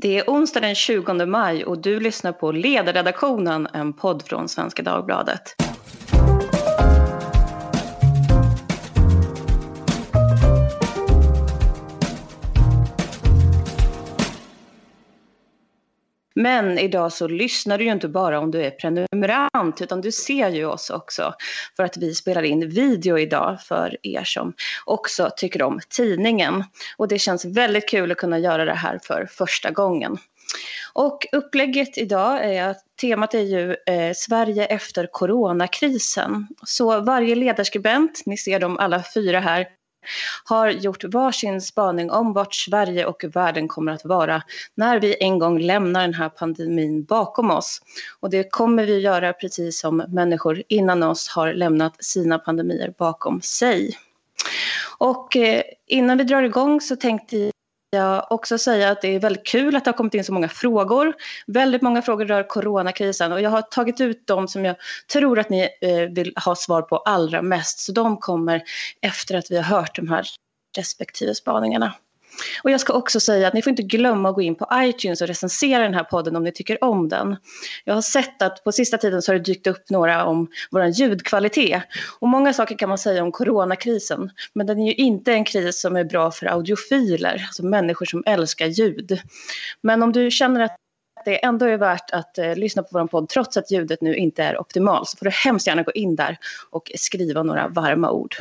Det är onsdag den 20 maj och du lyssnar på Ledarredaktionen, en podd från Svenska Dagbladet. Men idag så lyssnar du ju inte bara om du är prenumerant utan du ser ju oss också för att vi spelar in video idag för er som också tycker om tidningen. Och det känns väldigt kul att kunna göra det här för första gången. Och upplägget idag är att temat är ju eh, Sverige efter coronakrisen. Så varje ledarskribent, ni ser dem alla fyra här, har gjort varsin spaning om vart Sverige och världen kommer att vara när vi en gång lämnar den här pandemin bakom oss. Och det kommer vi göra precis som människor innan oss har lämnat sina pandemier bakom sig. Och eh, innan vi drar igång så tänkte jag också säga att det är väldigt kul att det har kommit in så många frågor. Väldigt många frågor rör coronakrisen och jag har tagit ut de som jag tror att ni eh, vill ha svar på allra mest. Så de kommer efter att vi har hört de här respektive spaningarna. Och jag ska också säga att ni får inte glömma att gå in på iTunes och recensera den här podden om ni tycker om den. Jag har sett att på sista tiden så har det dykt upp några om vår ljudkvalitet. Och många saker kan man säga om coronakrisen. Men den är ju inte en kris som är bra för audiofiler, alltså människor som älskar ljud. Men om du känner att det ändå är värt att eh, lyssna på vår podd trots att ljudet nu inte är optimalt så får du hemskt gärna gå in där och skriva några varma ord.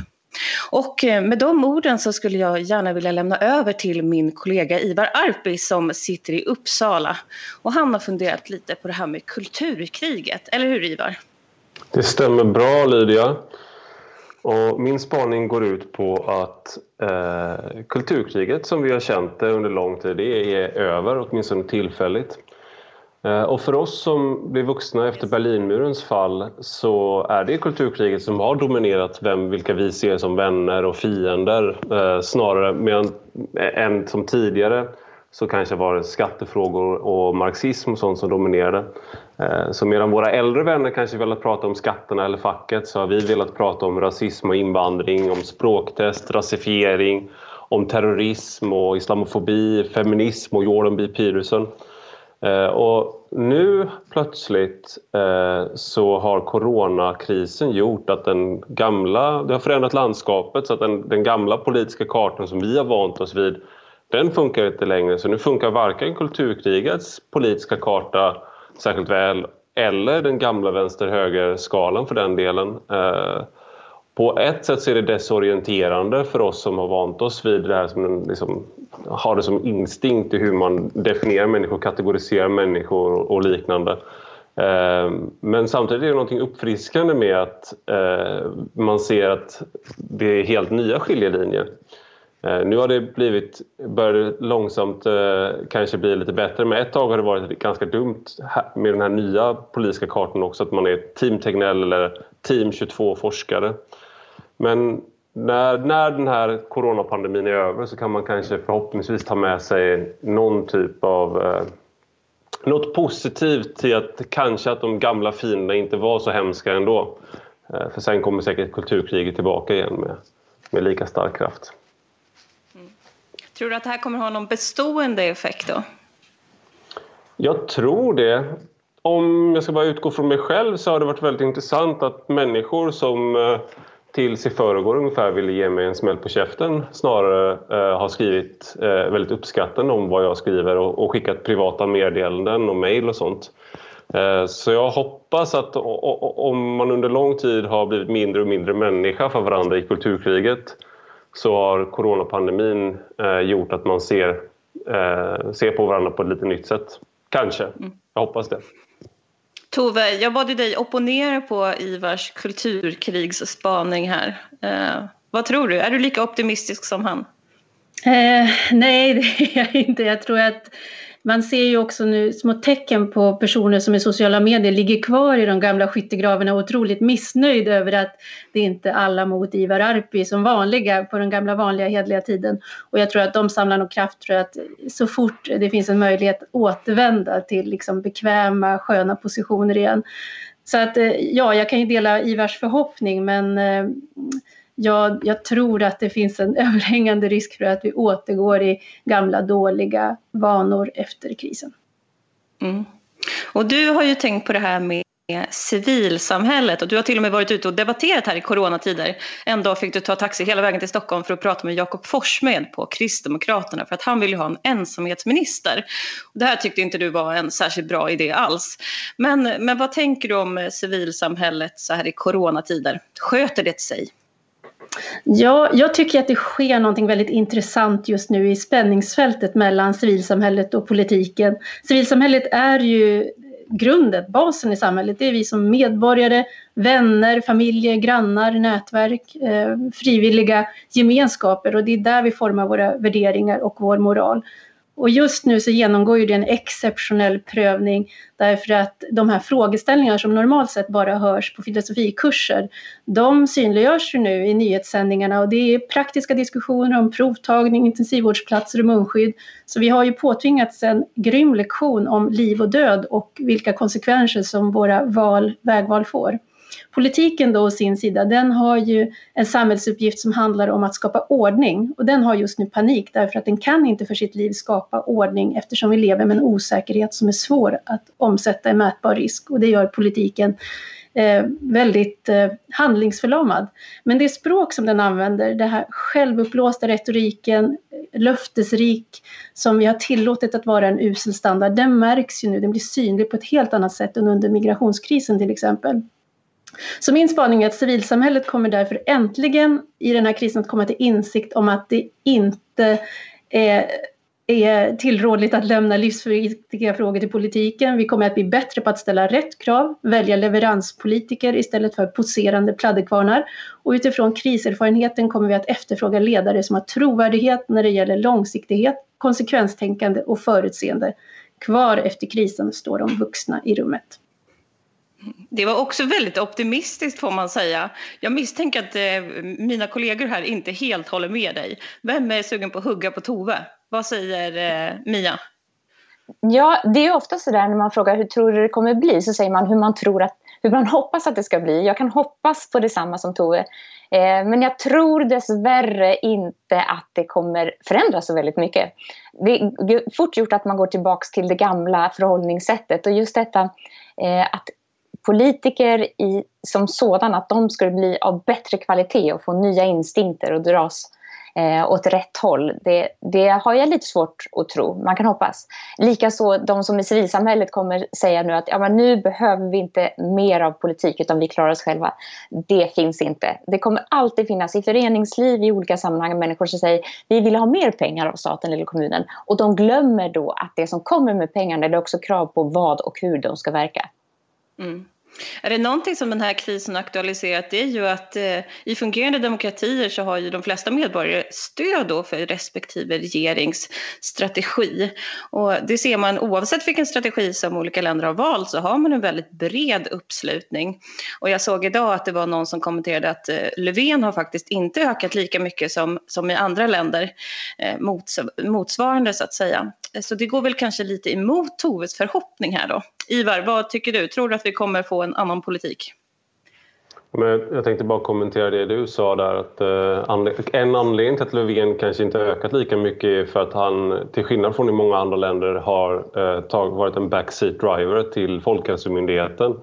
Och eh, med de orden så skulle jag gärna vilja lämna över till min kollega Ivar Arpi som sitter i Uppsala. Och han har funderat lite på det här med kulturkriget, eller hur Ivar? Det stämmer bra Lydia. Och min spaning går ut på att eh, kulturkriget som vi har känt det under lång tid, det är över, åtminstone tillfälligt. Eh, och för oss som blev vuxna efter Berlinmurens fall så är det kulturkriget som har dominerat vem, vilka vi ser som vänner och fiender eh, snarare medan, än som tidigare så kanske var det skattefrågor och marxism och sånt som dominerade. Eh, så medan våra äldre vänner kanske velat prata om skatterna eller facket så har vi velat prata om rasism och invandring, om språktest, rasifiering, om terrorism och islamofobi, feminism och Jordan B. Peterson. Eh, och nu plötsligt eh, så har coronakrisen gjort att den gamla, det har förändrat landskapet så att den, den gamla politiska kartan som vi har vant oss vid den funkar inte längre. Så nu funkar varken kulturkrigets politiska karta särskilt väl eller den gamla vänster-höger-skalan för den delen. Eh, på ett sätt så är det desorienterande för oss som har vant oss vid det här som en, liksom, har det som instinkt i hur man definierar människor, kategoriserar människor och liknande. Eh, men samtidigt är det något uppfriskande med att eh, man ser att det är helt nya skiljelinjer. Eh, nu har det blivit, börjar långsamt kanske bli lite bättre men ett tag har det varit ganska dumt med den här nya politiska kartan också att man är Team Tegnell eller Team 22 forskare. Men när, när den här coronapandemin är över så kan man kanske förhoppningsvis ta med sig någon typ av eh, något positivt till att kanske att de gamla fienderna inte var så hemska ändå. Eh, för sen kommer säkert kulturkriget tillbaka igen med, med lika stark kraft. Mm. Tror du att det här kommer ha någon bestående effekt då? Jag tror det. Om jag ska bara utgå från mig själv så har det varit väldigt intressant att människor som eh, tills i förrgår ungefär ville ge mig en smäll på käften snarare eh, har skrivit eh, väldigt uppskattande om vad jag skriver och, och skickat privata meddelanden och mejl och sånt. Eh, så jag hoppas att om man under lång tid har blivit mindre och mindre människa för varandra i kulturkriget så har coronapandemin eh, gjort att man ser, eh, ser på varandra på ett lite nytt sätt. Kanske. Mm. Jag hoppas det. Tove, jag bad dig opponera på Ivars kulturkrigsspaning här. Eh, vad tror du? Är du lika optimistisk som han? Eh, nej, det är jag inte. Jag tror att man ser ju också nu små tecken på personer som i sociala medier ligger kvar i de gamla skyttegravarna och otroligt missnöjd över att det inte är alla mot Ivar Arpi som vanliga på den gamla vanliga hedliga tiden. Och jag tror att de samlar nog kraft för att så fort det finns en möjlighet återvända till liksom bekväma, sköna positioner igen. Så att eh, ja, jag kan ju dela Ivars förhoppning men eh, jag, jag tror att det finns en överhängande risk för att vi återgår i gamla dåliga vanor efter krisen. Mm. Och du har ju tänkt på det här med civilsamhället och du har till och med varit ute och debatterat här i coronatider. En dag fick du ta taxi hela vägen till Stockholm för att prata med Jakob Forssmed på Kristdemokraterna för att han vill ju ha en ensamhetsminister. Det här tyckte inte du var en särskilt bra idé alls. Men, men vad tänker du om civilsamhället så här i coronatider? Sköter det sig? Ja, jag tycker att det sker någonting väldigt intressant just nu i spänningsfältet mellan civilsamhället och politiken. Civilsamhället är ju grunden, basen i samhället. Det är vi som medborgare, vänner, familjer, grannar, nätverk, eh, frivilliga gemenskaper och det är där vi formar våra värderingar och vår moral. Och just nu så genomgår ju det en exceptionell prövning därför att de här frågeställningarna som normalt sett bara hörs på filosofikurser, de synliggörs ju nu i nyhetssändningarna och det är praktiska diskussioner om provtagning, intensivvårdsplatser och munskydd. Så vi har ju påtvingats en grym lektion om liv och död och vilka konsekvenser som våra val, vägval får. Politiken då å sin sida, den har ju en samhällsuppgift som handlar om att skapa ordning och den har just nu panik därför att den kan inte för sitt liv skapa ordning eftersom vi lever med en osäkerhet som är svår att omsätta i mätbar risk och det gör politiken eh, väldigt eh, handlingsförlamad. Men det språk som den använder, den här självuppblåsta retoriken, löftesrik, som vi har tillåtit att vara en usel standard, den märks ju nu, den blir synlig på ett helt annat sätt än under migrationskrisen till exempel. Så min spaning är att civilsamhället kommer därför äntligen i den här krisen att komma till insikt om att det inte är, är tillrådligt att lämna livsviktiga frågor till politiken. Vi kommer att bli bättre på att ställa rätt krav, välja leveranspolitiker istället för poserande pladderkvarnar. Och utifrån kriserfarenheten kommer vi att efterfråga ledare som har trovärdighet när det gäller långsiktighet, konsekvenstänkande och förutseende. Kvar efter krisen står de vuxna i rummet. Det var också väldigt optimistiskt får man säga. Jag misstänker att eh, mina kollegor här inte helt håller med dig. Vem är sugen på att hugga på Tove? Vad säger eh, Mia? Ja, det är ofta så där när man frågar hur tror du det kommer bli så säger man hur man tror att hur man hoppas att det ska bli. Jag kan hoppas på detsamma som Tove. Eh, men jag tror dessvärre inte att det kommer förändras så väldigt mycket. Det är fort gjort att man går tillbaka till det gamla förhållningssättet och just detta eh, att politiker i, som sådana, att de skulle bli av bättre kvalitet och få nya instinkter och dras eh, åt rätt håll. Det, det, har jag lite svårt att tro. Man kan hoppas. Likaså de som i civilsamhället kommer säga nu att ja, men nu behöver vi inte mer av politik utan vi klarar oss själva. Det finns inte. Det kommer alltid finnas i föreningsliv i olika sammanhang människor som säger vi vill ha mer pengar av staten eller kommunen. Och de glömmer då att det som kommer med pengarna det är också krav på vad och hur de ska verka. Mm. Är det någonting som den här krisen aktualiserat det är ju att eh, i fungerande demokratier så har ju de flesta medborgare stöd då för respektive regerings strategi. Och det ser man oavsett vilken strategi som olika länder har valt så har man en väldigt bred uppslutning. Och jag såg idag att det var någon som kommenterade att eh, Löfven har faktiskt inte ökat lika mycket som, som i andra länder eh, mots, motsvarande så att säga. Så det går väl kanske lite emot Toves förhoppning här då. Ivar, vad tycker du? Tror du att vi kommer få en annan politik? Men jag tänkte bara kommentera det du sa där. Att, eh, en anledning till att Löfven kanske inte ökat lika mycket är för att han, till skillnad från i många andra länder, har eh, varit en backseat driver till Folkhälsomyndigheten.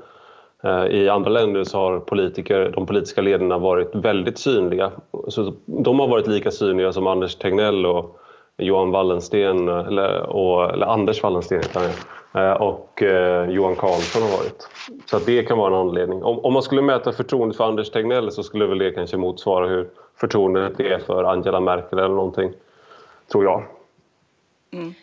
Eh, I andra länder så har politiker, de politiska ledarna varit väldigt synliga. Så de har varit lika synliga som Anders Tegnell och Johan Wallensten, eller, och, eller Anders Wallensten heter han och eh, Johan Carlsson har varit. Så det kan vara en anledning. Om, om man skulle mäta förtroendet för Anders Tegnell så skulle väl det kanske motsvara hur förtroendet är för Angela Merkel eller någonting, tror jag. Mm.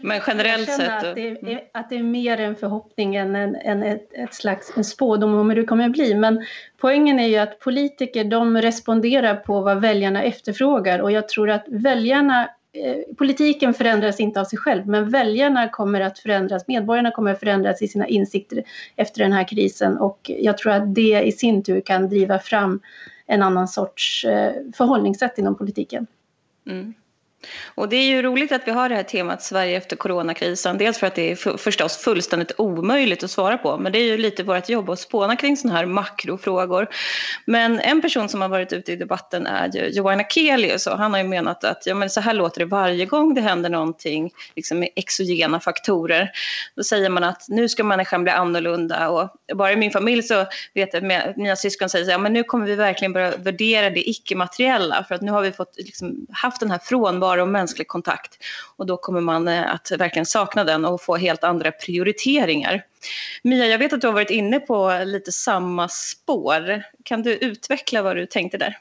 Men generellt sett... Att det, är, mm. att det är mer en förhoppning än, en, än ett, ett, slags en spådom om hur det kommer att bli. Men poängen är ju att politiker de responderar på vad väljarna efterfrågar och jag tror att väljarna Eh, Eh, politiken förändras inte av sig själv, men väljarna kommer att förändras, medborgarna kommer att förändras i sina insikter efter den här krisen och jag tror att det i sin tur kan driva fram en annan sorts eh, förhållningssätt inom politiken. Mm. Och det är ju roligt att vi har det här temat Sverige efter coronakrisen. Dels för att det är förstås fullständigt omöjligt att svara på, men det är ju lite vårt jobb att spåna kring sådana här makrofrågor. Men en person som har varit ute i debatten är ju Johan Akelius och han har ju menat att ja, men så här låter det varje gång det händer någonting liksom med exogena faktorer. Då säger man att nu ska människan bli annorlunda och bara i min familj så vet jag att mina syskon säger så här, ja, men nu kommer vi verkligen börja värdera det icke-materiella för att nu har vi fått liksom, haft den här frånvaron närvaro och mänsklig kontakt. Och då kommer man eh, att verkligen sakna den och få helt andra prioriteringar. Mia, jag vet att du har varit inne på lite samma spår. Kan du utveckla vad du tänkte där?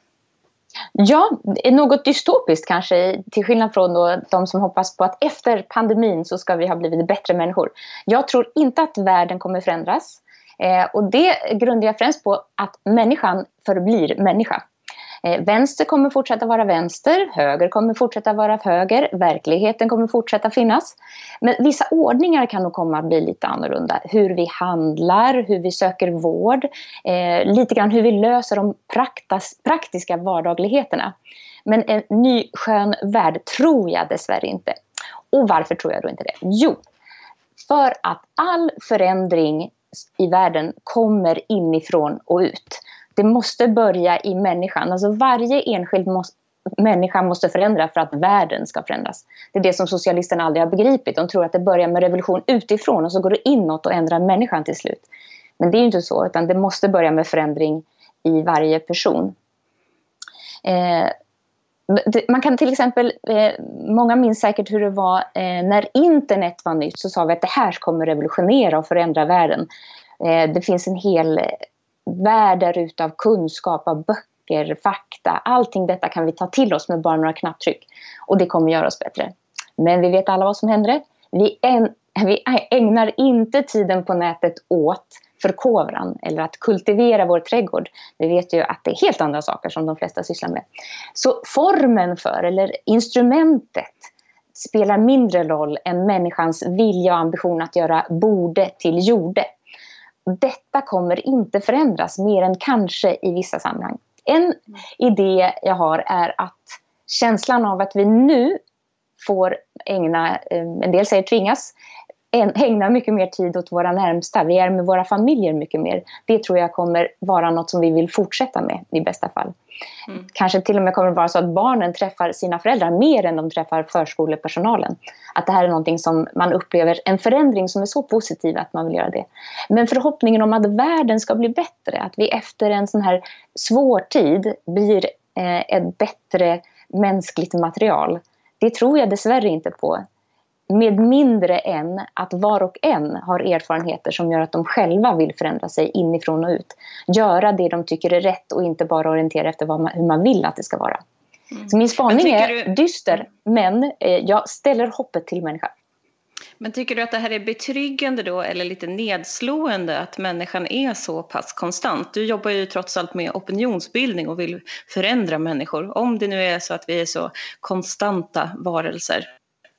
Ja, något dystopiskt kanske, till skillnad från då de som hoppas på att efter pandemin så ska vi ha blivit bättre människor. Jag tror inte att världen kommer förändras. Eh, och det grundar jag främst på att människan förblir människa. Eh, vänster kommer fortsätta vara vänster, höger kommer fortsätta vara höger, verkligheten kommer fortsätta finnas. Men vissa ordningar kan nog komma att bli lite annorlunda. Hur vi handlar, hur vi söker vård, eh, lite grann hur vi löser de praktas, praktiska vardagligheterna. Men en ny skön värld tror jag dessvärre inte. Och varför tror jag då inte det? Jo, för att all förändring i världen kommer inifrån och ut det måste börja i människan. Alltså varje enskild måste, människa måste förändra för att världen ska förändras. Det är det som socialisterna aldrig har begripit. De tror att det börjar med revolution utifrån och så går det inåt och ändrar människan till slut. Men det är inte så, utan det måste börja med förändring i varje person. Eh, man kan till exempel, eh, många minns säkert hur det var eh, när internet var nytt så sa vi att det här kommer revolutionera och förändra världen. Eh, det finns en hel världar utav kunskap, av böcker, fakta. Allting detta kan vi ta till oss med bara några knapptryck. Och det kommer göra oss bättre. Men vi vet alla vad som händer. Vi, vi ägnar inte tiden på nätet åt förkovran eller att kultivera vår trädgård. Vi vet ju att det är helt andra saker som de flesta sysslar med. Så formen för, eller instrumentet, spelar mindre roll än människans vilja och ambition att göra borde till jorde detta kommer inte förändras mer än kanske i vissa sammanhang. En idé jag har är att känslan av att vi nu får ägna, eh, en del säger tvingas, ägna mycket mer tid åt våra närmsta. Vi är med våra familjer mycket mer. Det tror jag kommer vara något som vi vill fortsätta med i bästa fall. Mm. Kanske till och med kommer det vara så att barnen träffar sina föräldrar mer än de träffar förskolepersonalen. Att det här är någonting som man upplever, en förändring som är så positiv att man vill göra det. Men förhoppningen om att världen ska bli bättre, att vi efter en sån här svår tid blir eh, ett bättre mänskligt material. Det tror jag dessvärre inte på med mindre än att var och en har erfarenheter som gör att de själva vill förändra sig inifrån och ut. Göra det de tycker är rätt och inte bara orientera efter man, hur man vill att det ska vara. Mm. Så min spaning är du... dyster, men eh, jag ställer hoppet till människan. Men tycker du att det här är betryggande då eller lite nedslående att människan är så pass konstant? Du jobbar ju trots allt med opinionsbildning och vill förändra människor. Om det nu är så att vi är så konstanta varelser,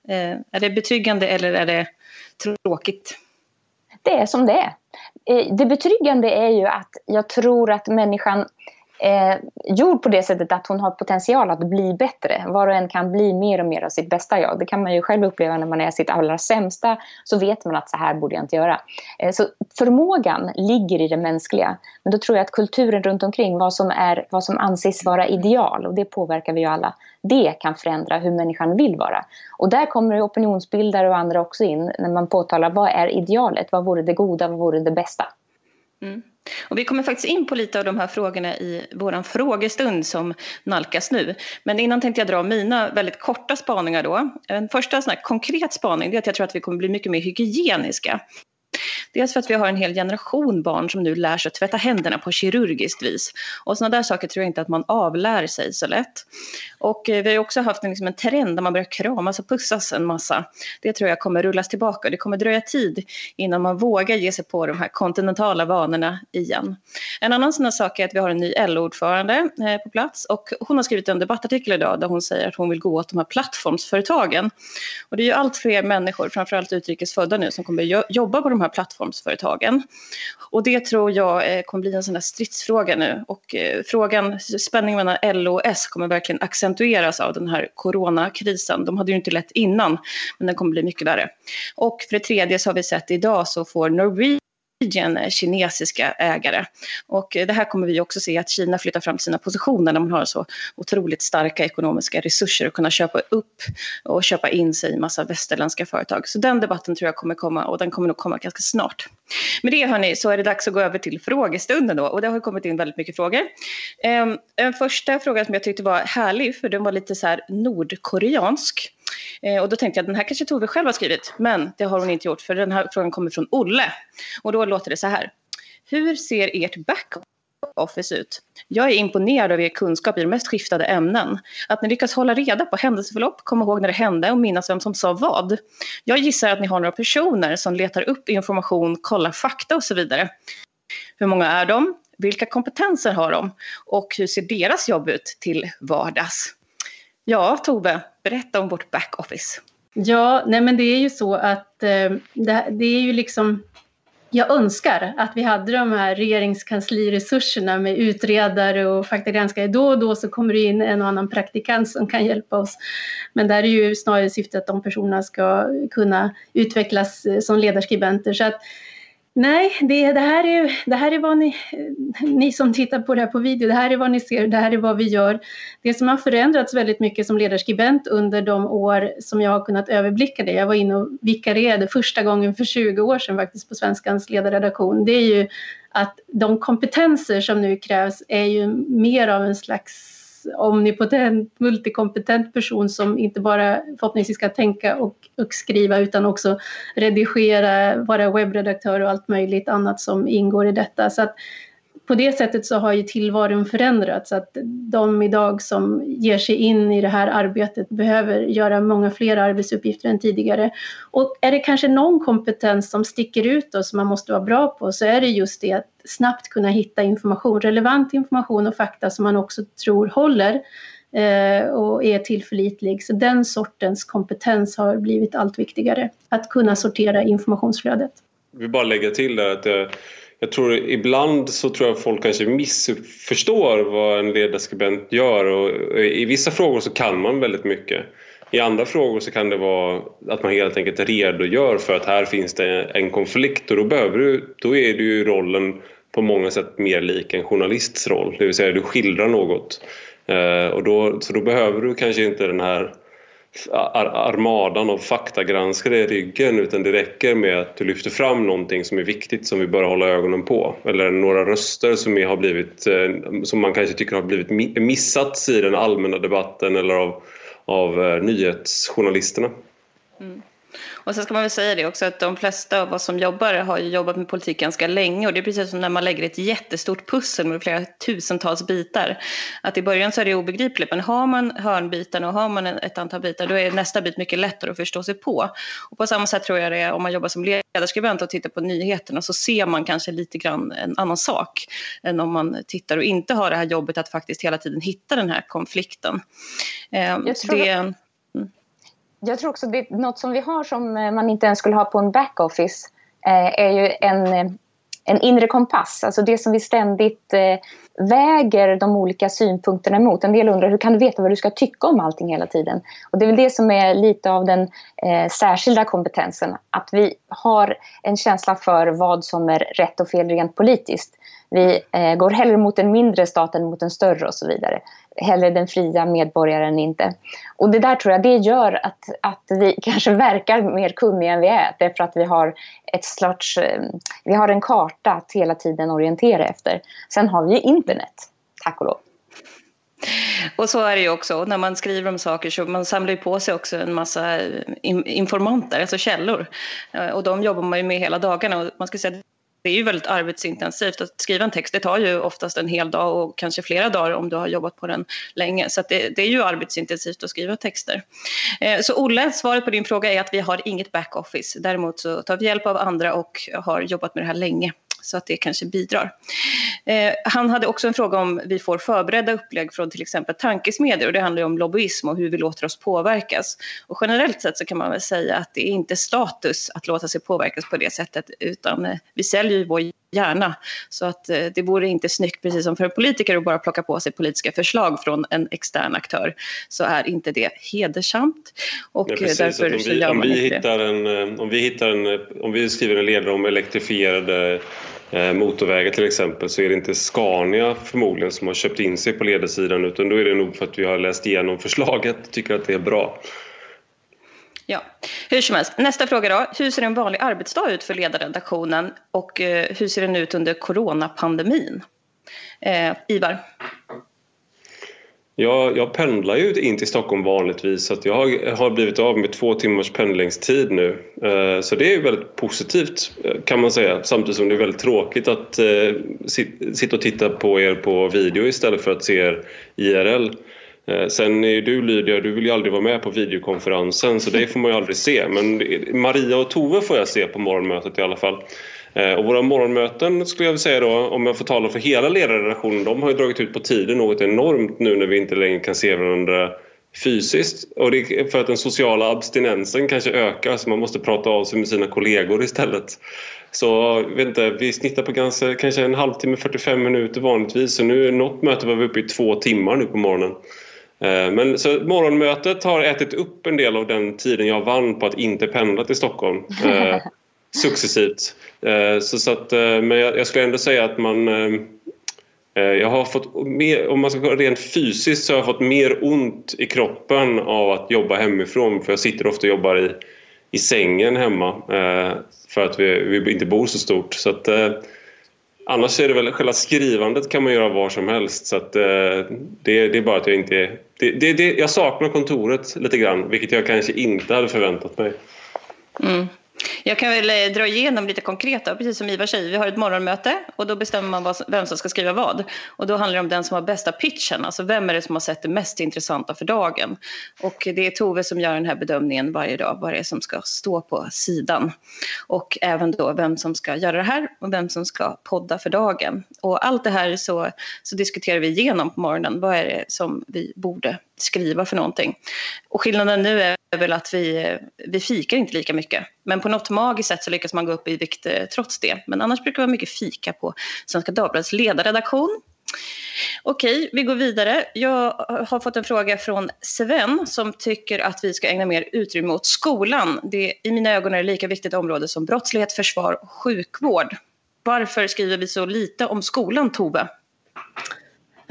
Eh, är det betryggande eller är det tråkigt? Det är som det är. Eh, det betryggande är ju att jag tror att människan eh, gjord på det sättet att hon har potential att bli bättre. Var och en kan bli mer och mer av sitt bästa jag. Det kan man ju själv uppleva när man är sitt allra sämsta. Så vet man att så här borde jag inte göra. Eh, så förmågan ligger i det mänskliga. Men då tror jag att kulturen runt omkring, vad som, är, vad som anses vara ideal, och det påverkar vi ju alla, det kan förändra hur människan vill vara. Och där kommer opinionsbildare och andra också in när man påtalar vad är idealet? Vad vore det goda? Vad vore det bästa? Mm. Och vi kommer faktiskt in på lite av de här frågorna i vår frågestund som nalkas nu. Men innan tänkte jag dra mina väldigt korta spaningar då. En första sån konkret spaning är att jag tror att vi kommer bli mycket mer hygieniska. Dels för att vi har en hel generation barn som nu lär sig att tvätta händerna på kirurgiskt vis. Och sådana där saker tror jag inte att man avlär sig så lätt. Och eh, vi har också haft en, liksom en trend där man börjar kramas och pussas en massa. Det tror jag kommer rullas tillbaka. Det kommer dröja tid innan man vågar ge sig på de här kontinentala vanorna igen. En annan sån sak är att vi har en ny LO-ordförande eh, på plats och hon har skrivit en debattartikel idag där hon säger att hon vill gå åt de här plattformsföretagen. Och det är ju allt fler människor, framförallt utrikesfödda nu, som kommer jobba på de här plattformsföretagen. Och det tror jag eh, kommer bli en sån där stridsfråga nu. Och eh, frågan, spänningen mellan LO och S kommer verkligen accentueras av den här coronakrisen. De hade ju inte lätt innan, men den kommer bli mycket värre. Och för det tredje så har vi sett idag så får Norwegian kinesiska ägare. Och eh, det här kommer vi också se att Kina flyttar fram till sina positioner när man har så otroligt starka ekonomiska resurser att kunna köpa upp och köpa in sig i massa västerländska företag. Så den debatten tror jag kommer komma och den kommer nog komma ganska snart. Med det hörni så är det dags att gå över till frågestunden då och det har kommit in väldigt mycket frågor. Ehm, en första fråga som jag tyckte var härlig för den var lite så här nordkoreansk. Eh, och då tänkte jag att den här kanske Tove själv har skrivit, men det har hon inte gjort för den här frågan kommer från Olle. Och då låter det så här. Hur ser ert backoffice ut? Jag är imponerad av er kunskap i de mest skiftade ämnen. Att ni lyckas hålla reda på händelseförlopp, komma ihåg när det hände och minnas vem som sa vad. Jag gissar att ni har några personer som letar upp information, kollar fakta och så vidare. Hur många är de? Vilka kompetenser har de? Och hur ser deras jobb ut till vardags? Ja, Tove, berätta om vårt backoffice. Ja, nej men det är ju så att eh, det, det, är ju liksom jag önskar att vi hade de här regeringskansliresurserna med utredare och faktagranskare. Då och då så kommer det in en och annan praktikant som kan hjälpa oss. Men där är ju snarare syftet att de personerna ska kunna utvecklas eh, som ledarskribenter. Så att Nej, det, det, här är, det här är vad ni, ni som tittar på det här på video, det här är vad ni ser, det här är vad vi gör. Det som har förändrats väldigt mycket som ledarskribent under de år som jag har kunnat överblicka det, jag var inne och vikarierade första gången för 20 år sedan faktiskt på Svenskans ledarredaktion, det är ju att de kompetenser som nu krävs är ju mer av en slags omnipotent, multikompetent person som inte bara förhoppningsvis ska tänka och, och skriva utan också redigera, vara webbredaktör och allt möjligt annat som ingår i detta. Så att på det sättet så har ju tillvaron förändrats. Att de idag som ger sig in i det här arbetet behöver göra många fler arbetsuppgifter än tidigare. Och är det kanske någon kompetens som sticker ut och som man måste vara bra på så är det just det att snabbt kunna hitta information, relevant information och fakta som man också tror håller eh, och är tillförlitlig. Så den sortens kompetens har blivit allt viktigare. Att kunna sortera informationsflödet. Jag vill bara lägga till där att eh, jag tror ibland så tror jag folk kanske missförstår vad en ledarskribent gör och i vissa frågor så kan man väldigt mycket. I andra frågor så kan det vara att man helt enkelt redogör för att här finns det en konflikt och då, behöver du, då är det ju rollen på många sätt mer lik en journalists roll, det vill säga du skildrar något. Eh, och då, så då behöver du kanske inte den här armadan av faktagranskare i ryggen utan det räcker med att du lyfter fram någonting som är viktigt som vi bör hålla ögonen på eller några röster som, har blivit, eh, som man kanske tycker har blivit missats i den allmänna debatten eller av, av eh, nyhetsjournalisterna. Mm. Och sen ska man väl säga det också att de flesta av oss som jobbar har ju jobbat med politik ganska länge och det är precis som när man lägger ett jättestort pussel med flera tusentals bitar. Att i början så är det obegripligt men har man hörnbitarna och har man ett antal bitar då är nästa bit mycket lättare att förstå sig på. Och på samma sätt tror jag det är om man jobbar som ledarskribent och tittar på nyheterna så ser man kanske lite grann en annan sak än om man tittar och inte har det här jobbet att faktiskt hela tiden hitta den här konflikten. Jag tror... Det, jag tror också det något som vi har som eh, man inte ens skulle ha på en backoffice eh, är ju en, eh, en inre kompass. Alltså det som vi ständigt eh, väger de olika synpunkterna emot. En del undrar hur kan du veta vad du ska tycka om allting hela tiden? Och det är väl det som är lite av den eh, särskilda kompetensen. Att vi har en känsla för vad som är rätt och fel rent politiskt. Vi eh, går hellre mot en mindre stat än mot en större och så vidare. Hellre den fria medborgaren inte. Och det där tror jag det gör att, att vi kanske verkar mer kunniga än vi är. Därför att vi har ett slags, eh, vi har en karta att hela tiden orientera efter. Sen har vi ju internet, tack och lov. Och så är det ju också, när man skriver om saker så man samlar ju på sig också en massa eh, informanter, alltså källor. Eh, och de jobbar man ju med hela dagarna och man ska säga det är ju väldigt arbetsintensivt. Att skriva en text det tar ju oftast en hel dag och kanske flera dagar om du har jobbat på den länge. Så det, det, är ju arbetsintensivt att skriva texter. Eh, så Olle, svaret på din fråga är att vi har inget backoffice. Däremot så tar vi hjälp av andra och har jobbat med det här länge så att det kanske bidrar. Eh, han hade också en fråga om vi får förberedda upplägg från till exempel tankesmedjor och det handlar ju om lobbyism och hur vi låter oss påverkas. Och generellt sett så kan man väl säga att det är inte status att låta sig påverkas på det sättet utan eh, vi säljer ju vår hjärna. Så att eh, det vore inte snyggt, precis som för en politiker, att bara plocka på sig politiska förslag från en extern aktör. Så är inte det hedersamt. Och ja, precis, därför om vi, om vi hittar en, om vi hittar en, om vi skriver en ledare om elektrifierade Eh, motorvägar till exempel så är det inte Scania förmodligen som har köpt in sig på ledarsidan utan då är det nog för att vi har läst igenom förslaget och tycker att det är bra. Ja, hur som helst. Nästa fråga då. Hur ser en vanlig arbetsdag ut för ledarredaktionen och eh, hur ser den ut under coronapandemin? Eh, Ivar? Jag, jag pendlar ju in till Stockholm vanligtvis så att jag har, har blivit av med två timmars pendlingstid nu. Eh, så det är väldigt positivt eh, kan man säga samtidigt som det är väldigt tråkigt att eh, sitta och titta på er på video istället för att se er IRL. Eh, sen är ju du Lydia, du vill ju aldrig vara med på videokonferensen så det får man ju aldrig se men Maria och Tove får jag se på morgonmötet i alla fall. Eh, och våra morgonmöten skulle jag säga då, om jag får tala för hela ledarredaktionen, de har ju dragit ut på tiden något enormt nu när vi inte längre kan se varandra fysiskt. Och det är för att den sociala abstinensen kanske ökar så man måste prata av sig med sina kollegor istället. Så vet inte, vi snittar på ganska, kanske en halvtimme, 45 minuter vanligtvis. Så nu något möte var vi uppe i två timmar nu på morgonen. Eh, men så morgonmötet har ätit upp en del av den tiden jag vann på att inte pendla till Stockholm. Eh, successivt. Eh, så, så att, eh, men jag, skulle ändå säga att man eh, jag har fått mer, om man ska gå rent fysiskt så har jag fått mer ont i kroppen av att jobba hemifrån för jag sitter ofta och jobbar i, i sängen hemma för att vi, vi inte bor så stort. Så att, annars är det väl själva skrivandet kan man göra var som helst så att det, det är bara att jag inte... Det, det, det, jag saknar kontoret lite grann vilket jag kanske inte hade förväntat mig. Mm. Jag kan väl eh, dra igenom lite konkret, då, precis som Ivar säger. Vi har ett morgonmöte och då bestämmer man vem som ska skriva vad. Och då handlar det om den som har bästa pitchen, alltså vem är det som har sett det mest intressanta för dagen. Och det är Tove som gör den här bedömningen varje dag, vad det är som ska stå på sidan. Och även då vem som ska göra det här och vem som ska podda för dagen. Och allt det här så, så diskuterar vi igenom på morgonen. Vad är det som vi borde skriva för någonting? Och skillnaden nu är väl att vi, vi fikar inte lika mycket. Men på något magiskt sätt så lyckas man gå upp i vikt eh, trots det. Men annars brukar det vara mycket fika på Svenska Dagbladets ledarredaktion. Okej, vi går vidare. Jag har fått en fråga från Sven som tycker att vi ska ägna mer utrymme åt skolan. Det, I mina ögon är det lika viktigt område som brottslighet, försvar och sjukvård. Varför skriver vi så lite om skolan, Tove?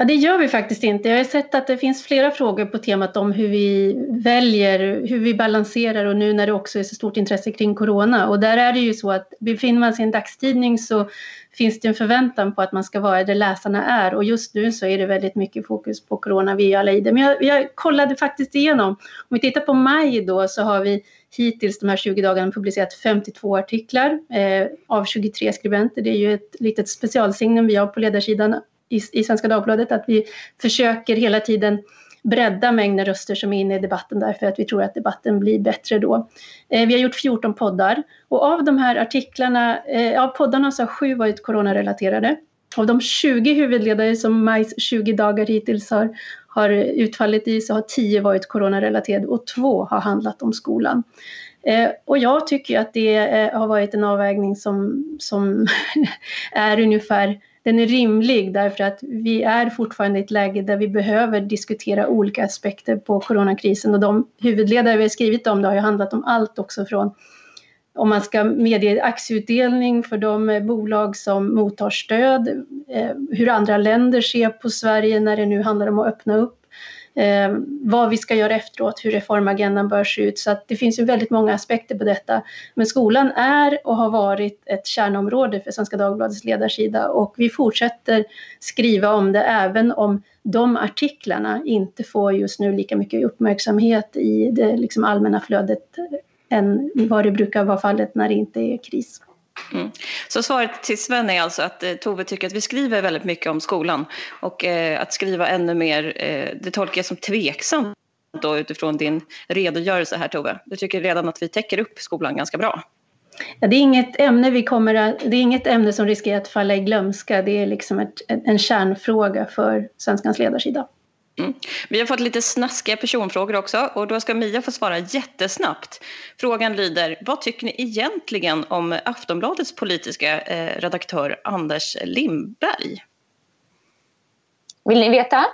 Ja, det gör vi faktiskt inte. Jag har sett att det finns flera frågor på temat om hur vi väljer, hur vi balanserar och nu när det också är så stort intresse kring corona. Och där är det ju så att befinner man sig i en dagstidning så finns det en förväntan på att man ska vara där läsarna är och just nu så är det väldigt mycket fokus på corona, vi är alla i det. Men jag, jag kollade faktiskt igenom. Om vi tittar på maj då så har vi hittills de här 20 dagarna publicerat 52 artiklar eh, av 23 skribenter. Det är ju ett litet specialsignum vi har på ledarsidan i, i Svenska Dagbladet att vi försöker hela tiden bredda mängden röster som är inne i debatten därför att vi tror att debatten blir bättre då. Eh, vi har gjort 14 poddar och av de här artiklarna, eh, av poddarna så har sju varit coronarelaterade. Av de 20 huvudledare som Majs 20 dagar hittills har, har utfallit i så har 10 varit coronarelaterade och två har handlat om skolan. Eh, och jag tycker att det eh, har varit en avvägning som, som är ungefär den är rimlig därför att vi är fortfarande i ett läge där vi behöver diskutera olika aspekter på coronakrisen. Och de huvudledare vi har skrivit om det har ju handlat om allt också från om man ska medge aktieutdelning för de eh, bolag som mottar stöd, eh, hur andra länder ser på Sverige när det nu handlar om att öppna upp eh, vad vi ska göra efteråt, hur reformagendan bör se ut. Så att det finns ju väldigt många aspekter på detta. Men skolan är och har varit ett kärnområde för Svenska Dagbladets ledarsida och vi fortsätter skriva om det även om de artiklarna inte får just nu lika mycket uppmärksamhet i det liksom allmänna flödet än vad det brukar vara fallet när det inte är kris. Mm. Så svaret till Sven är alltså att eh, Tove tycker att vi skriver väldigt mycket om skolan och eh, att skriva ännu mer, eh, det tolkar jag som tveksamt då utifrån din redogörelse här Tove. Du tycker redan att vi täcker upp skolan ganska bra? Ja, det, är inget ämne vi kommer att, det är inget ämne som riskerar att falla i glömska. Det är liksom ett, en kärnfråga för Svenskans ledarsida. Mm. Vi har fått lite snaskiga personfrågor också och då ska Mia få svara jättesnabbt. Frågan lyder, vad tycker ni egentligen om Aftonbladets politiska eh, redaktör Anders Lindberg? Vill ni veta?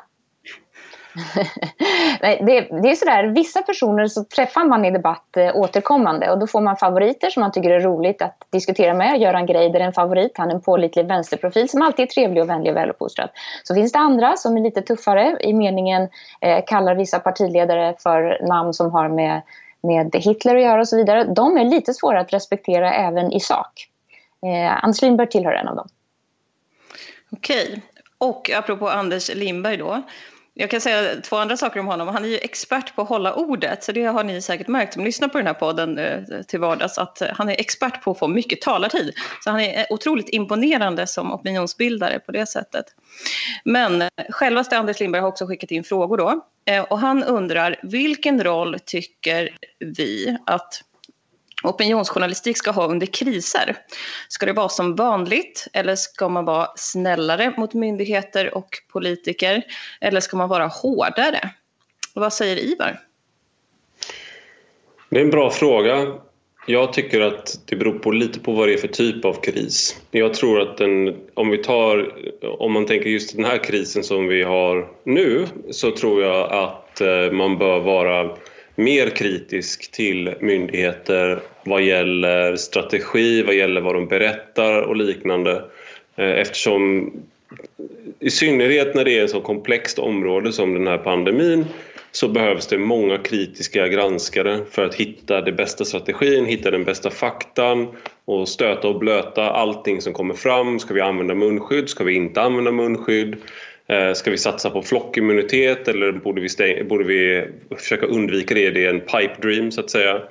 Det, det, är sådär, vissa personer så träffar man i debatt eh, återkommande och då får man favoriter som man tycker är roligt att diskutera med. Göran Greider är en favorit, han är en pålitlig vänsterprofil som alltid är trevlig och vänlig och väluppfostrad. Så finns det andra som är lite tuffare i meningen eh, kallar vissa partiledare för namn som har med, med Hitler att göra och så vidare. De är lite svåra att respektera även i sak. Eh, Anders Lindberg tillhör en av dem. Okej, och apropå Anders Lindberg då. Jag kan säga två andra saker om honom. Han är ju expert på att hålla ordet, så det har ni säkert märkt som lyssnar på den här podden eh, till vardags, att eh, han är expert på att få mycket talartid. Så han är eh, otroligt imponerande som opinionsbildare på det sättet. Men självaste Anders Lindberg har också skickat in frågor då. Och han undrar, vilken roll tycker vi att opinionsjournalistik ska ha under kriser? Ska det vara som vanligt eller ska man vara snällare mot myndigheter och politiker? Eller ska man vara hårdare? Vad säger Ivar? Det är en bra fråga. Jag tycker att det beror på lite på vad det är för typ av kris. Jag tror att den, om vi tar, om man tänker just den här krisen som vi har nu så tror jag att eh, man bör vara mer kritisk till myndigheter vad gäller strategi, vad gäller vad de berättar och liknande. Eh, eftersom i synnerhet när det är ett så komplext område som den här pandemin så behövs det många kritiska granskare för att hitta den bästa strategin, hitta den bästa faktan och stöta och blöta allting som kommer fram. Ska vi använda munskydd? Ska vi inte använda munskydd? Eh, ska vi satsa på flockimmunitet eller borde vi, stäng, borde vi försöka undvika det? Det är en pipe dream så att säga.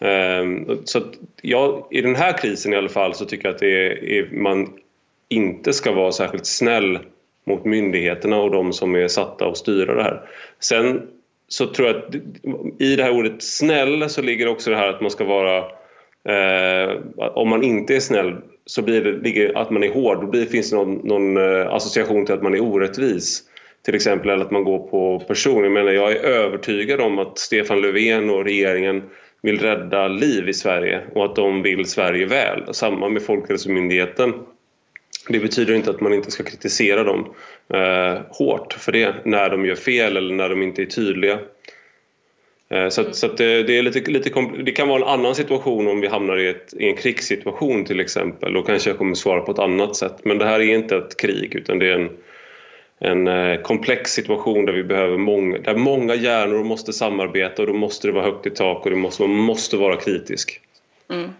Ehm, så att jag, I den här krisen i alla fall så tycker jag att det är, man inte ska vara särskilt snäll mot myndigheterna och de som är satta att styra det här. Sen så tror jag att i det här ordet snäll så ligger också det här att man ska vara eh, om man inte är snäll så blir det ligger, att man är hård, då blir, finns det någon, någon eh, association till att man är orättvis. Till exempel eller att man går på person. Jag menar, jag är övertygad om att Stefan Löfven och regeringen vill rädda liv i Sverige och att de vill Sverige väl. Samma med Folkhälsomyndigheten. Det betyder inte att man inte ska kritisera dem eh, hårt för det när de gör fel eller när de inte är tydliga. Eh, så, att, så att det, det, är lite, lite det kan vara en annan situation om vi hamnar i, ett, i en krigssituation till exempel. Då kanske jag kommer svara på ett annat sätt. Men det här är inte ett krig utan det är en, en eh, komplex situation där vi behöver många, där många hjärnor måste samarbeta och då måste det vara högt i tak och det måste, man måste vara kritisk. Mm.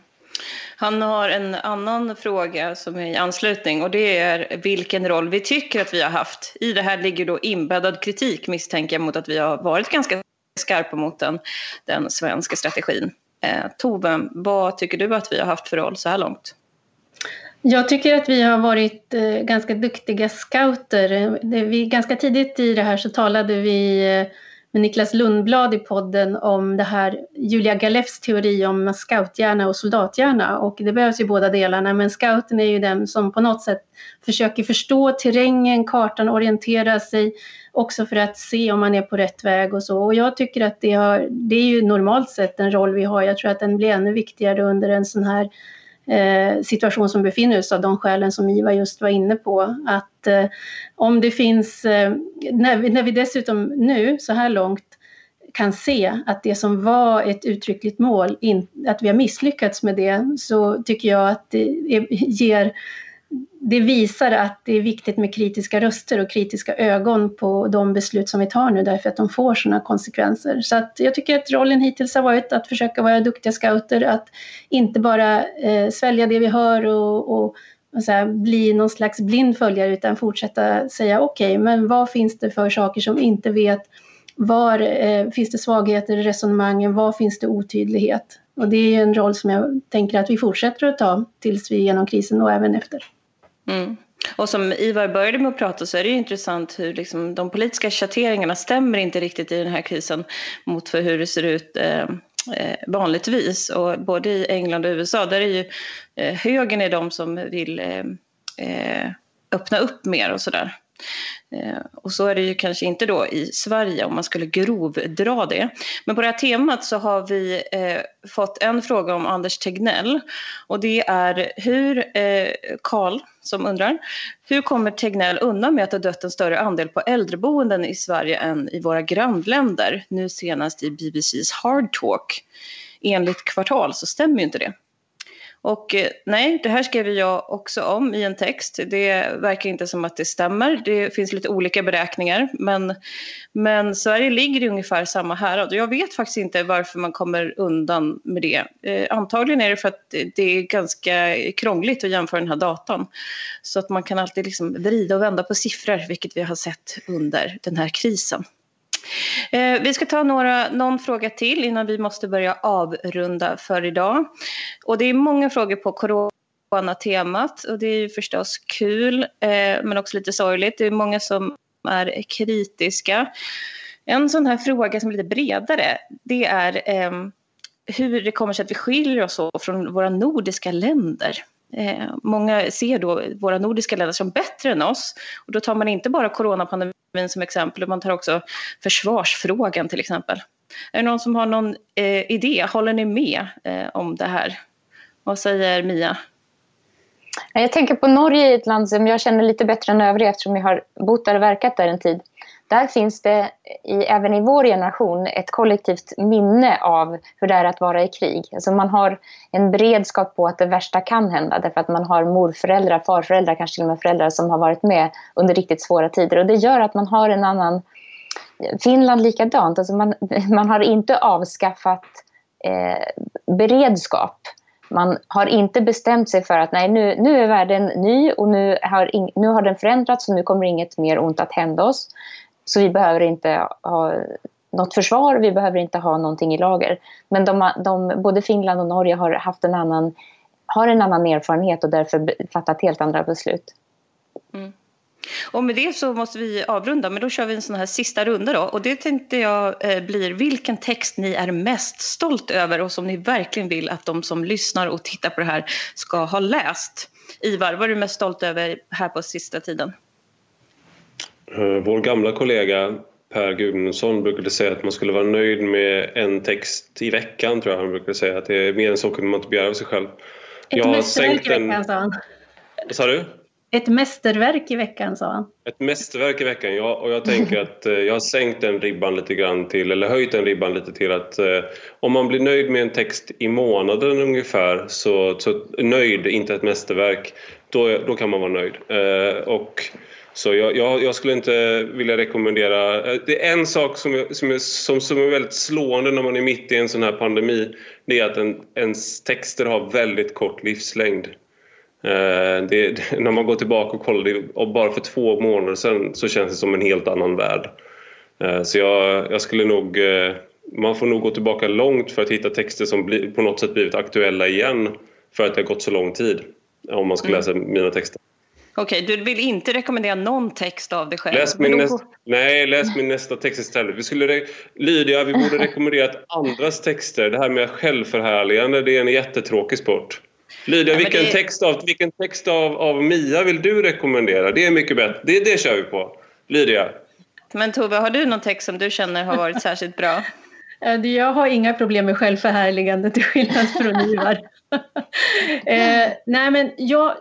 Han har en annan fråga som är i anslutning och det är vilken roll vi tycker att vi har haft. I det här ligger då inbäddad kritik misstänker jag mot att vi har varit ganska skarpa mot den, den svenska strategin. Eh, Tove, vad tycker du att vi har haft för roll så här långt? Jag tycker att vi har varit eh, ganska duktiga scouter. Vi, ganska tidigt i det här så talade vi eh, med Niklas Lundblad i podden om det här Julia Galefs teori om scouthjärna och soldathjärna och det behövs ju båda delarna men scouten är ju den som på något sätt försöker förstå terrängen, kartan, orientera sig också för att se om man är på rätt väg och så och jag tycker att det, har, det är ju normalt sett en roll vi har. Jag tror att den blir ännu viktigare under en sån här eh, situation som befinner oss av de skälen som Iva just var inne på. Att eh, om det finns, eh, när, vi, när vi dessutom nu så här långt kan se att det som var ett uttryckligt mål, in, att vi har misslyckats med det, så tycker jag att det är, ger det visar att det är viktigt med kritiska röster och kritiska ögon på de beslut som vi tar nu därför att de får sådana konsekvenser. Så att jag tycker att rollen hittills har varit att försöka vara duktiga scouter, att inte bara eh, svälja det vi hör och, och, och så här, bli någon slags blind följare utan fortsätta säga okej, okay, men vad finns det för saker som vi inte vet? Var eh, finns det svagheter i resonemangen? Var finns det otydlighet? Och det är en roll som jag tänker att vi fortsätter att ta tills vi är genom krisen och även efter. Mm. Och som Ivar började med att prata så är det ju intressant hur liksom de politiska chatteringarna stämmer inte riktigt i den här krisen mot för hur det ser ut eh, eh vanligtvis. Och både i England och USA, där är ju eh, högern är de som vill eh, eh öppna upp mer och sådär. Eh, och så är det ju kanske inte då i Sverige om man skulle grovdra det. Men på det här temat så har vi eh, fått en fråga om Anders Tegnell. Och det är hur, eh, Karl eh, som undrar, hur kommer Tegnell undan med att det har dött en större andel på äldreboenden i Sverige än i våra grannländer? Nu senast i BBCs Hard Talk. Enligt Kvartal så stämmer ju inte det. Och eh, nej, det här skrev jag också om i en text. Det verkar inte som att det stämmer. Det finns lite olika beräkningar. Men, men Sverige ligger i ungefär samma härad. Jag vet faktiskt inte varför man kommer undan med det. Eh, antagligen är det för att det är ganska krångligt att jämföra den här datan. Så att man kan alltid liksom vrida och vända på siffror, vilket vi har sett under den här krisen. Eh, vi ska ta några, någon fråga till innan vi måste börja avrunda för idag. Och det är många frågor på coronatemat och det är ju förstås kul eh, men också lite sorgligt. Det är många som är kritiska. En sån här fråga som är lite bredare det är eh, hur det kommer sig att vi skiljer oss från våra nordiska länder. Eh, många ser då våra nordiska länder som bättre än oss. Och då tar man inte bara coronapandemin som exempel, man tar också försvarsfrågan till exempel. Är det någon som har någon eh, idé? Håller ni med eh, om det här? Vad säger Mia? Jag tänker på Norge, ett land som jag känner lite bättre än övriga eftersom jag har bott där och verkat där en tid. Där finns det i, även i vår generation ett kollektivt minne av hur det är att vara i krig. Alltså man har en beredskap på att det värsta kan hända därför att man har morföräldrar, farföräldrar, kanske till och med föräldrar som har varit med under riktigt svåra tider. Och det gör att man har en annan... Finland likadant. Alltså man, man har inte avskaffat eh, beredskap man har inte bestämt sig för att nej, nu, nu är världen ny och nu har, in, nu har den förändrats och nu kommer inget mer ont att hända oss. Så vi behöver inte ha något försvar, vi behöver inte ha någonting i lager. Men de, de, både Finland och Norge har haft en annan, har en annan erfarenhet och därför fattat helt andra beslut. Mm. Och med det så måste vi avrunda, men då kör vi en sån här sista runda då. Och det tänkte jag eh, blir vilken text ni är mest stolt över och som ni verkligen vill att de som lyssnar och tittar på det här ska ha läst. Ivar, vad är du mest stolt över här på sista tiden? Eh, vår gamla kollega Per Gudmundsson brukade säga att man skulle vara nöjd med en text i veckan tror jag han brukade säga. Att det är mer än så kunde man inte begära av sig själv. Ett mästerverk i veckan sa han. Vad sa du? Ett mästerverk i veckan sa han. Ett mästerverk i veckan, ja. Och jag tänker att eh, jag har sänkt den ribban lite grann till, eller höjt den ribban lite till att eh, om man blir nöjd med en text i månaden ungefär, så, så nöjd, inte ett mästerverk, då, då kan man vara nöjd. Eh, och så jag, jag, jag, skulle inte vilja rekommendera... Eh, det är en sak som, som, är, som, som är väldigt slående när man är mitt i en sån här pandemi. Det är att en, ens texter har väldigt kort livslängd. Eh, det, när man går tillbaka och kollar, det, och bara för två månader sedan så känns det som en helt annan värld. Eh, så jag, jag skulle nog... Man får nog gå tillbaka långt för att hitta texter som bli, på något sätt blivit aktuella igen för att det har gått så lång tid om man ska mm. läsa mina texter. Okej, okay, du vill inte rekommendera någon text av dig själv? Läs min nästa, nej, läs min nästa text istället. Vi skulle, Lydia, vi borde rekommendera andras texter. Det här med självförhärligande, det är en jättetråkig sport. Lydia, ja, vilken, det... text av, vilken text av, av Mia vill du rekommendera? Det är mycket bättre. Det, det kör vi på. Lydia? Men Tove, har du någon text som du känner har varit särskilt bra? Jag har inga problem med självförhärligande till skillnad från Ivar. eh, nej men jag,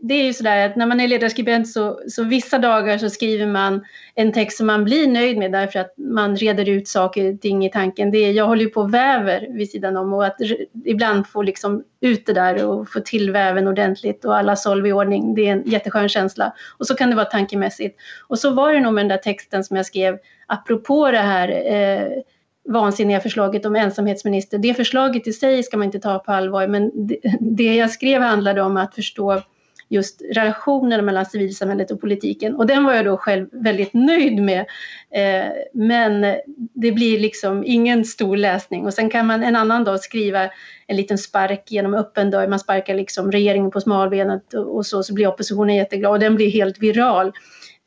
det är ju sådär att när man är ledarskribent så, så vissa dagar så skriver man en text som man blir nöjd med därför att man reder ut saker och ting i tanken. Det är, jag håller ju på och väver vid sidan om och att ibland få liksom ut det där och få till väven ordentligt och alla solv i ordning. Det är en jätteskön känsla. Och så kan det vara tankemässigt. Och så var det nog med den där texten som jag skrev apropå det här eh, vansinniga förslaget om ensamhetsminister. Det förslaget i sig ska man inte ta på allvar, men det, jag skrev handlade om att förstå just relationen mellan civilsamhället och politiken. Och den var jag då själv väldigt nöjd med. Eh, men det blir liksom ingen stor läsning. Och sen kan man en annan dag skriva en liten spark genom öppen dörr. Man sparkar liksom regeringen på smalbenet och så, så blir oppositionen jätteglad. Och den blir helt viral.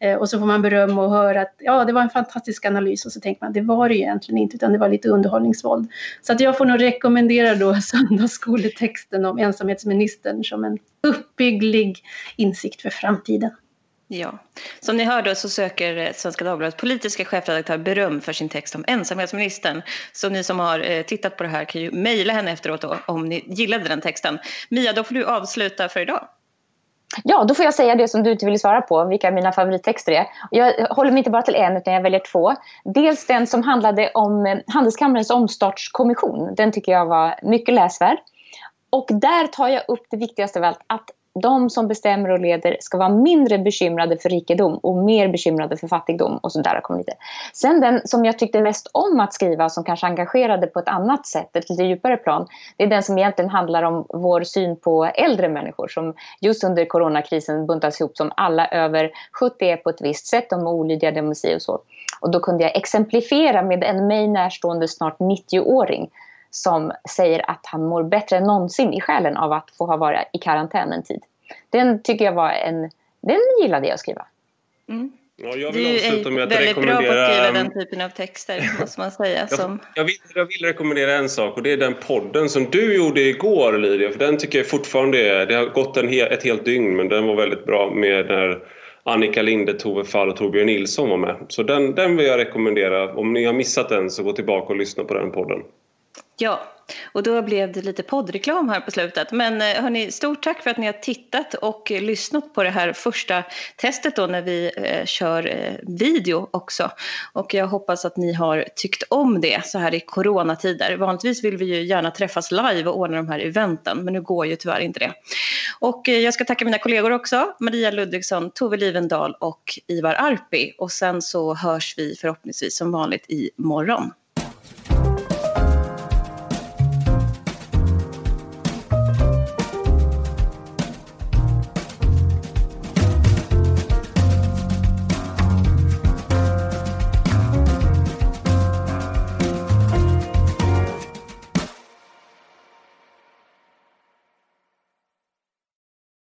Eh, och så får man beröm och höra att ja, det var en fantastisk analys och så tänker man det var det ju egentligen inte utan det var lite underhållningsvåld. Så att jag får nog rekommendera då söndagsskoletexten om ensamhetsministern som en uppbygglig insikt för framtiden. Ja, som ni hör då så söker eh, Svenska Dagbladets politiska chefredaktör beröm för sin text om ensamhetsministern. Så ni som har eh, tittat på det här kan ju mejla henne efteråt då, om ni gillade den texten. Mia, då får du avsluta för idag. Ja, då får jag säga det som du inte ville svara på, vilka mina favorittexter är. Jag håller mig inte bara till en, utan jag väljer två. Dels den som handlade om eh, Handelskammarens omstartskommission. Den tycker jag var mycket läsvärd. Och där tar jag upp det viktigaste av allt, att de som bestämmer och leder ska vara mindre bekymrade för rikedom och mer bekymrade för fattigdom. Och så där kom lite. Sen den som jag tyckte mest om att skriva, som kanske engagerade på ett annat sätt, ett lite djupare plan, det är den som egentligen handlar om vår syn på äldre människor som just under coronakrisen buntas ihop som alla över 70 är på ett visst sätt, de är olydiga, de och så. Och då kunde jag exemplifiera med en mig närstående snart 90-åring som säger att han mår bättre än någonsin i själen av att få ha varit i karantän en tid. Den tycker jag var en... Den gillade jag att skriva. Mm. Ja, jag vill avsluta med att väldigt rekommendera... bra på att skriva den typen av texter, måste man säga. Som... Jag, vill, jag vill rekommendera en sak och det är den podden som du gjorde igår, Lydia. För den tycker jag fortfarande är... Det har gått en hel, ett helt dygn, men den var väldigt bra med när Annika Linde, Tove Fall och Torbjörn Nilsson var med. Så den, den vill jag rekommendera. Om ni har missat den så gå tillbaka och lyssna på den podden. Ja, och då blev det lite poddreklam här på slutet. Men eh, hörni, stort tack för att ni har tittat och lyssnat på det här första testet då när vi eh, kör eh, video också. Och jag hoppas att ni har tyckt om det så här i coronatider. Vanligtvis vill vi ju gärna träffas live och ordna de här eventen, men nu går ju tyvärr inte det. Och eh, jag ska tacka mina kollegor också, Maria Ludvigsson, Tove Livendal och Ivar Arpi. Och sen så hörs vi förhoppningsvis som vanligt i morgon.